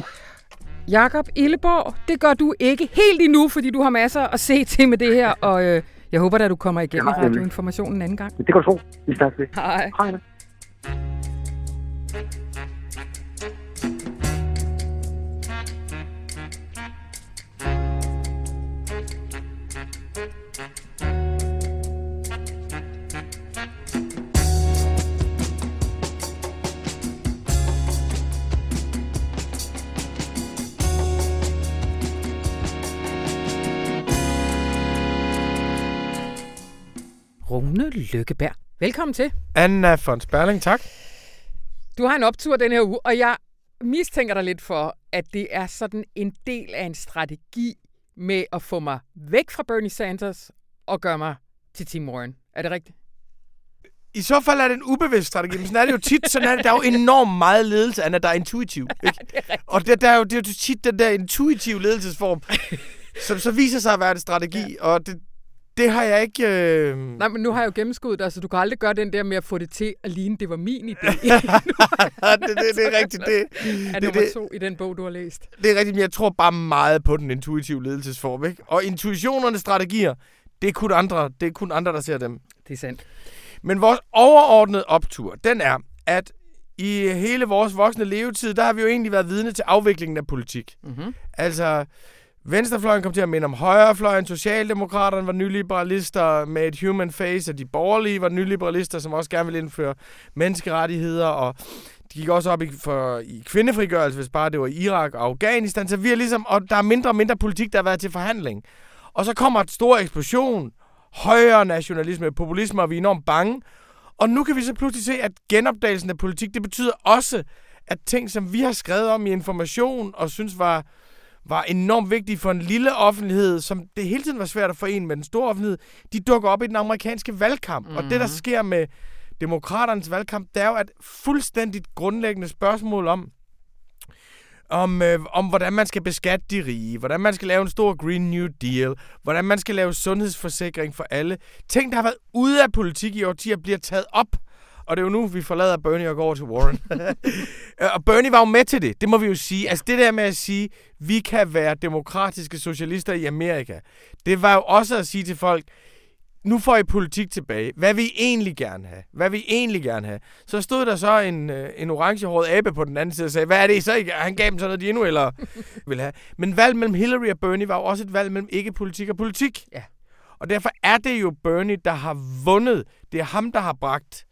Jakob Illeborg, det gør du ikke helt endnu, fordi du har masser at se til med det her, og øh, jeg håber at du kommer igennem i radioinformationen en anden gang. Det kan du tro. Vi snakkes ved. Hej. Hej. Rune Lykkeberg. Velkommen til. Anna von Sperling, tak. Du har en optur den her uge, og jeg mistænker dig lidt for, at det er sådan en del af en strategi med at få mig væk fra Bernie Sanders og gøre mig til Tim Warren. Er det rigtigt? I så fald er det en ubevidst strategi, men sådan er det jo tit. Sådan er det. Der er jo enormt meget ledelse, Anna, der er intuitiv. <laughs> Ikke? Ja, det er og det, der er jo, det er jo tit den der intuitive ledelsesform, som så viser sig at være en strategi. Ja. Og det, det har jeg ikke... Øh... Nej, men nu har jeg jo gennemskuddet dig, så du kan aldrig gøre den der med at få det til at ligne, det var min idé. <laughs> det, det, det er rigtigt. Det, er <laughs> det, nummer to i den bog, du har læst. Det er rigtigt, men jeg tror bare meget på den intuitive ledelsesform. Ikke? Og intuitionernes strategier, det er kun andre, det er kun andre, der ser dem. Det er sandt. Men vores overordnede optur, den er, at i hele vores voksne levetid, der har vi jo egentlig været vidne til afviklingen af politik. Mm-hmm. Altså, Venstrefløjen kom til at minde om højrefløjen, Socialdemokraterne var nyliberalister med et human face, og de borgerlige var nyliberalister, som også gerne ville indføre menneskerettigheder, og de gik også op i, for, i kvindefrigørelse, hvis bare det var Irak og Afghanistan. Så vi er ligesom, og der er mindre og mindre politik, der har været til forhandling. Og så kommer et stor eksplosion, højere nationalisme, populisme, og vi er enormt bange. Og nu kan vi så pludselig se, at genopdagelsen af politik, det betyder også, at ting, som vi har skrevet om i information og synes var var enormt vigtige for en lille offentlighed, som det hele tiden var svært at forene med den store offentlighed, de dukker op i den amerikanske valgkamp. Mm-hmm. Og det, der mhm. sker med demokraternes valgkamp, det er jo et fuldstændigt grundlæggende spørgsmål om, om, øh, om hvordan man skal beskatte de rige, hvordan man skal lave en stor Green New Deal, hvordan man skal lave sundhedsforsikring for alle. Ting, der har været ude af politik i årtier, bliver taget op og det er jo nu, vi forlader Bernie og går over til Warren. <laughs> og Bernie var jo med til det, det må vi jo sige. Altså det der med at sige, vi kan være demokratiske socialister i Amerika, det var jo også at sige til folk, nu får I politik tilbage. Hvad vil I egentlig gerne have? Hvad vil I egentlig gerne have? Så stod der så en, øh, en orangehåret abe på den anden side og sagde, hvad er det I så ikke? Han gav dem sådan noget, de endnu eller <laughs> vil have. Men valg mellem Hillary og Bernie var jo også et valg mellem ikke-politik og politik. Ja. Og derfor er det jo Bernie, der har vundet. Det er ham, der har bragt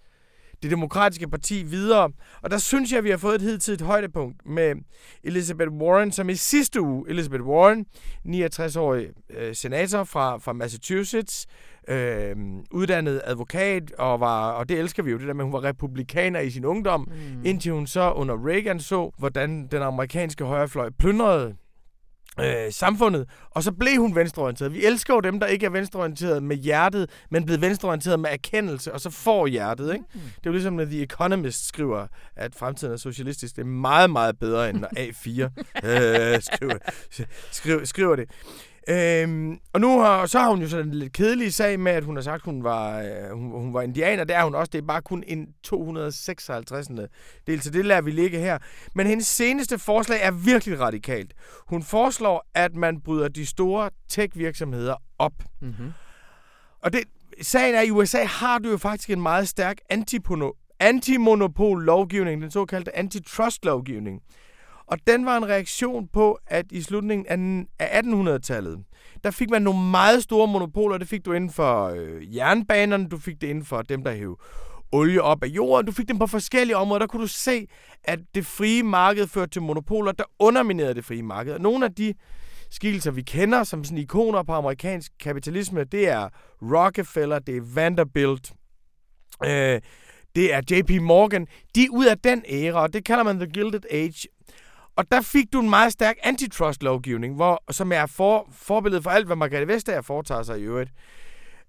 det demokratiske parti videre. Og der synes jeg, at vi har fået et hidtidigt højdepunkt med Elizabeth Warren, som i sidste uge, Elizabeth Warren, 69-årig øh, senator fra, fra Massachusetts, øh, uddannet advokat, og, var, og det elsker vi jo, det der med, at hun var republikaner i sin ungdom, mm. indtil hun så under Reagan så, hvordan den amerikanske højrefløj plyndrede øh, samfundet, og så blev hun venstreorienteret. Vi elsker jo dem, der ikke er venstreorienteret med hjertet, men blevet venstreorienteret med erkendelse, og så får hjertet. Ikke? Mm. Det er jo ligesom, når The Economist skriver, at fremtiden er socialistisk. Det er meget, meget bedre, end når A4 <laughs> øh, skriver, skriver, skriver det. Øhm, og nu har, så har hun jo sådan en lidt kedelig sag med, at hun har sagt, at hun var, øh, hun, hun var indianer. Det er hun også. Det er bare kun en 256. del, så det lader vi ligge her. Men hendes seneste forslag er virkelig radikalt. Hun foreslår, at man bryder de store tech-virksomheder op. Mm-hmm. Og det, sagen er, at i USA har du jo faktisk en meget stærk antimonopol-lovgivning, den såkaldte antitrust-lovgivning. Og den var en reaktion på, at i slutningen af 1800-tallet, der fik man nogle meget store monopoler. Det fik du inden for øh, jernbanerne, du fik det inden for dem, der hævde olie op af jorden. Du fik dem på forskellige områder. Der kunne du se, at det frie marked førte til monopoler, der underminerede det frie marked. Og nogle af de skikkelser, vi kender som sådan ikoner på amerikansk kapitalisme, det er Rockefeller, det er Vanderbilt, øh, det er JP Morgan. De er ud af den æra, og det kalder man The Gilded Age. Og der fik du en meget stærk antitrust-lovgivning, hvor, som er for, forbilledet for alt, hvad Margrethe Vestager foretager sig i øvrigt.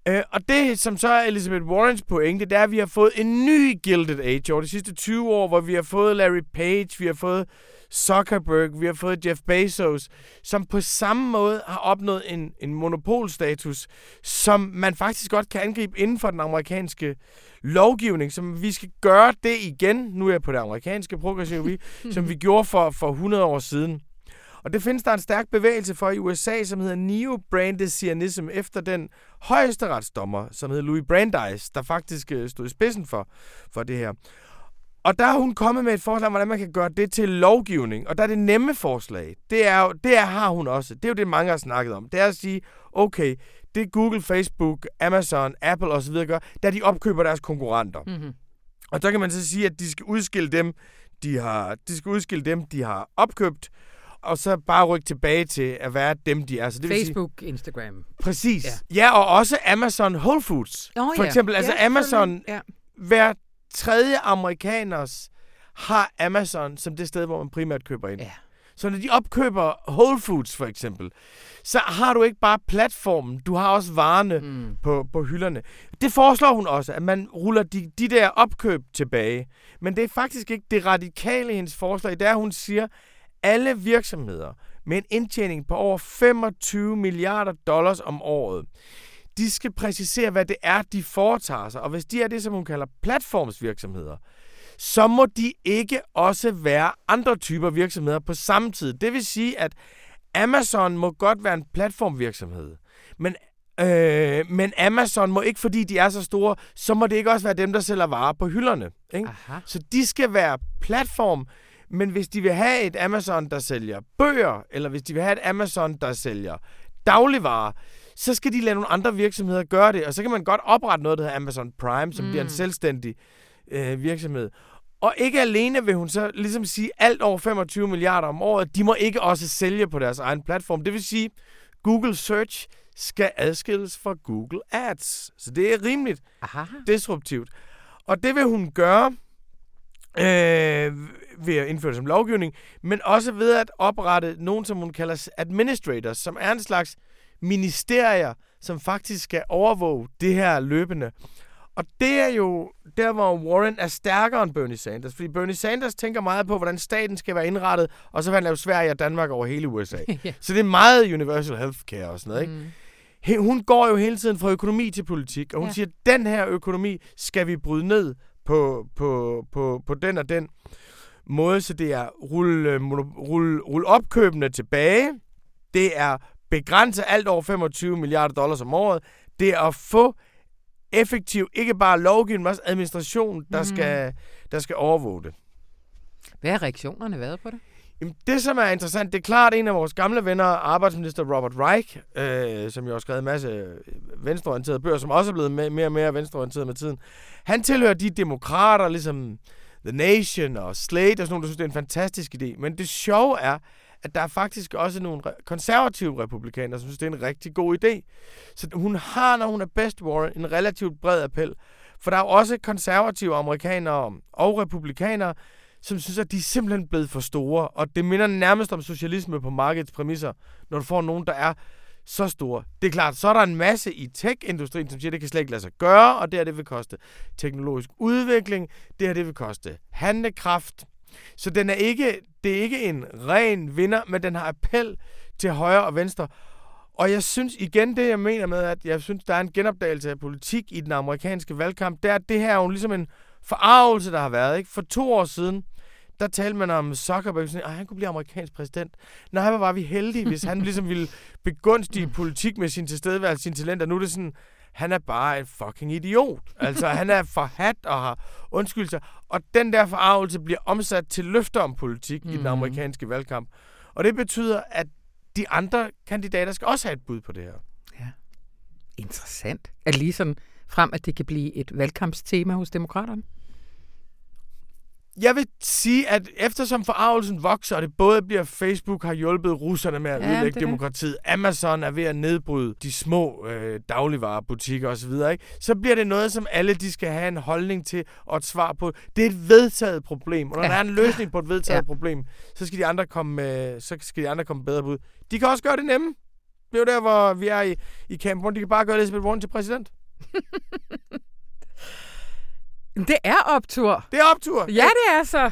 Øh, og det, som så er Elizabeth Warrens pointe, det er, at vi har fået en ny Gilded Age over de sidste 20 år, hvor vi har fået Larry Page, vi har fået Zuckerberg, vi har fået Jeff Bezos, som på samme måde har opnået en, en monopolstatus, som man faktisk godt kan angribe inden for den amerikanske lovgivning, som vi skal gøre det igen, nu er jeg på det amerikanske progressive som vi <laughs> gjorde for, for 100 år siden. Og det findes der en stærk bevægelse for i USA, som hedder Neo-Brandesianism, efter den højesteretsdommer, som hedder Louis Brandeis, der faktisk øh, stod i spidsen for, for det her. Og der har hun kommet med et forslag om, hvordan man kan gøre det til lovgivning. Og der er det nemme forslag. Det, er jo, det er, har hun også. Det er jo det, mange har snakket om. Det er at sige, okay, det Google, Facebook, Amazon, Apple osv. gør, der de opkøber deres konkurrenter. Mm-hmm. Og så kan man så sige, at de skal udskille dem, de har, de skal udskille dem, de har opkøbt, og så bare rykke tilbage til at være dem, de er. Så det Facebook, sige, Instagram. Præcis. Ja. ja, og også Amazon Whole Foods. Oh, For eksempel, ja. altså ja, Amazon, ja. hver tredje amerikaners har Amazon som det sted, hvor man primært køber ind. Ja. Så når de opkøber Whole Foods for eksempel, så har du ikke bare platformen, du har også varerne mm. på, på hylderne. Det foreslår hun også, at man ruller de, de der opkøb tilbage. Men det er faktisk ikke det radikale i hendes forslag. Det er, at hun siger, alle virksomheder med en indtjening på over 25 milliarder dollars om året, de skal præcisere, hvad det er, de foretager sig. Og hvis de er det, som hun kalder platformsvirksomheder, så må de ikke også være andre typer virksomheder på samme tid. Det vil sige, at Amazon må godt være en platformvirksomhed, men Øh, men Amazon må ikke, fordi de er så store, så må det ikke også være dem, der sælger varer på hylderne. Ikke? Så de skal være platform, men hvis de vil have et Amazon, der sælger bøger, eller hvis de vil have et Amazon, der sælger dagligvarer, så skal de lade nogle andre virksomheder gøre det, og så kan man godt oprette noget, der hedder Amazon Prime, som mm. bliver en selvstændig øh, virksomhed. Og ikke alene vil hun så ligesom sige, alt over 25 milliarder om året, de må ikke også sælge på deres egen platform. Det vil sige, Google Search skal adskilles fra Google Ads. Så det er rimeligt Aha. disruptivt. Og det vil hun gøre øh, ved at indføre det som lovgivning, men også ved at oprette nogen, som hun kalder administrators, som er en slags ministerier, som faktisk skal overvåge det her løbende. Og det er jo der, hvor Warren er stærkere end Bernie Sanders. Fordi Bernie Sanders tænker meget på, hvordan staten skal være indrettet, og så vil han lave Sverige og Danmark over hele USA. yeah. <laughs> Så det er meget universal healthcare og sådan noget, ikke? Mm. Hun går jo hele tiden fra økonomi til politik, og hun ja. siger, at den her økonomi skal vi bryde ned på, på, på, på den og den måde, så det er rulle, rulle, rulle opkøbene tilbage, det er begrænse alt over 25 milliarder dollars om året, det er at få effektiv, ikke bare lovgivning, men også administration, der, mm. skal, der skal overvåge det. Hvad har reaktionerne været på det? Jamen, det, som er interessant, det er klart en af vores gamle venner, arbejdsminister Robert Reich, øh, som jo har skrevet en masse øh, venstreorienterede bøger, som også er blevet mere og mere venstreorienteret med tiden. Han tilhører de demokrater, ligesom The Nation og Slate og sådan nogle, der synes, det er en fantastisk idé. Men det sjove er, at der er faktisk også nogle konservative republikanere, som synes, det er en rigtig god idé. Så hun har, når hun er best Warren, en relativt bred appel. For der er jo også konservative amerikanere og republikanere, som synes, at de er simpelthen blevet for store. Og det minder nærmest om socialisme på markedets præmisser, når du får nogen, der er så store. Det er klart, så er der en masse i tech-industrien, som siger, at det kan slet ikke lade sig gøre, og det her det vil koste teknologisk udvikling, det her det vil koste handlekraft. Så den er ikke, det er ikke en ren vinder, men den har appel til højre og venstre. Og jeg synes igen, det jeg mener med, at jeg synes, der er en genopdagelse af politik i den amerikanske valgkamp, det er, at det her er jo ligesom en forarvelse, der har været. Ikke? For to år siden, der talte man om Zuckerberg, sådan, at han kunne blive amerikansk præsident. Nej, hvor var vi heldige, hvis han ligesom ville begunstige politik med sin tilstedeværelse, sin talenter. Nu er det sådan, han er bare en fucking idiot. Altså, han er forhat og har undskyld sig. Og den der forarvelse bliver omsat til løfter om politik mm. i den Mhm. amerikanske valgkamp. Og det betyder, at de andre kandidater skal også have et bud på det her. Interessant. Er det lige sådan frem, at det kan blive et valgkampstema hos demokraterne? Jeg vil sige, at eftersom forarvelsen vokser, og det både bliver Facebook har hjulpet russerne med at Ja, er udlægge det. demokratiet, Amazon er ved at nedbryde de små øh, dagligvarerbutikker osv., ikke? så bliver det noget, som alle de skal have en holdning til og et svar på. Det er et vedtaget problem, og når Ja. der er en løsning på et vedtaget Ja. problem, så skal, de andre komme, øh, så skal de andre komme bedre bud. De kan også gøre det nemme. Det er jo der, hvor vi er i, i Camp One. De kan bare gøre Elizabeth Warren til præsident. <laughs> Det er optur. Det er optur. Ja, det er så.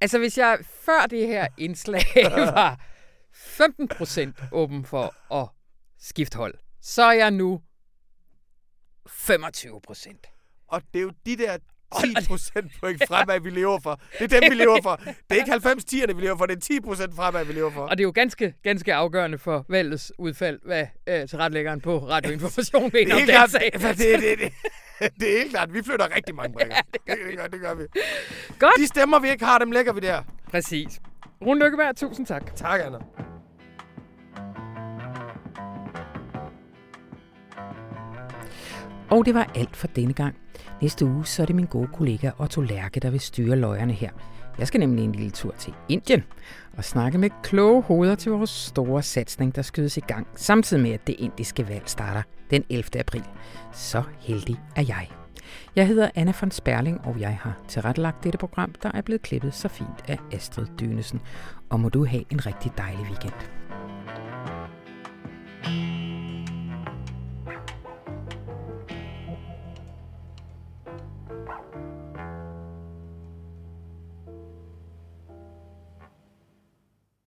Altså, hvis jeg før det her indslag <laughs> var 15 procent åben for at skifte hold, så er jeg nu 25 procent. Og det er jo de der 10 procent point fremad, vi lever for. Det er dem, vi lever for. <laughs> Det er ikke 90 tierne, vi lever for. Det er 10 procent fremad, vi lever for. Og det er jo ganske, ganske afgørende for valgets udfald, hvad øh, tilrettelæggeren på Radioinformation Det mener er om den sag. <laughs> det, det, det, det, det er helt klart. Vi flytter rigtig mange brikker. <laughs> det, det, gør, det gør vi. Godt. De stemmer, vi ikke har, dem lægger vi der. Præcis. Rune Lykkeberg, tusind tak. Tak, Anna. Og det var alt for denne gang. Næste uge så er det min gode kollega Otto Lærke, der vil styre løjerne her. Jeg skal nemlig en lille tur til Indien og snakke med kloge hoveder til vores store satsning, der skydes i gang, samtidig med, at det indiske valg starter den 11. april. Så heldig er jeg. Jeg hedder Anna von Sperling, og jeg har tilrettelagt dette program, der er blevet klippet så fint af Astrid Dynesen. Og må du have en rigtig dejlig weekend.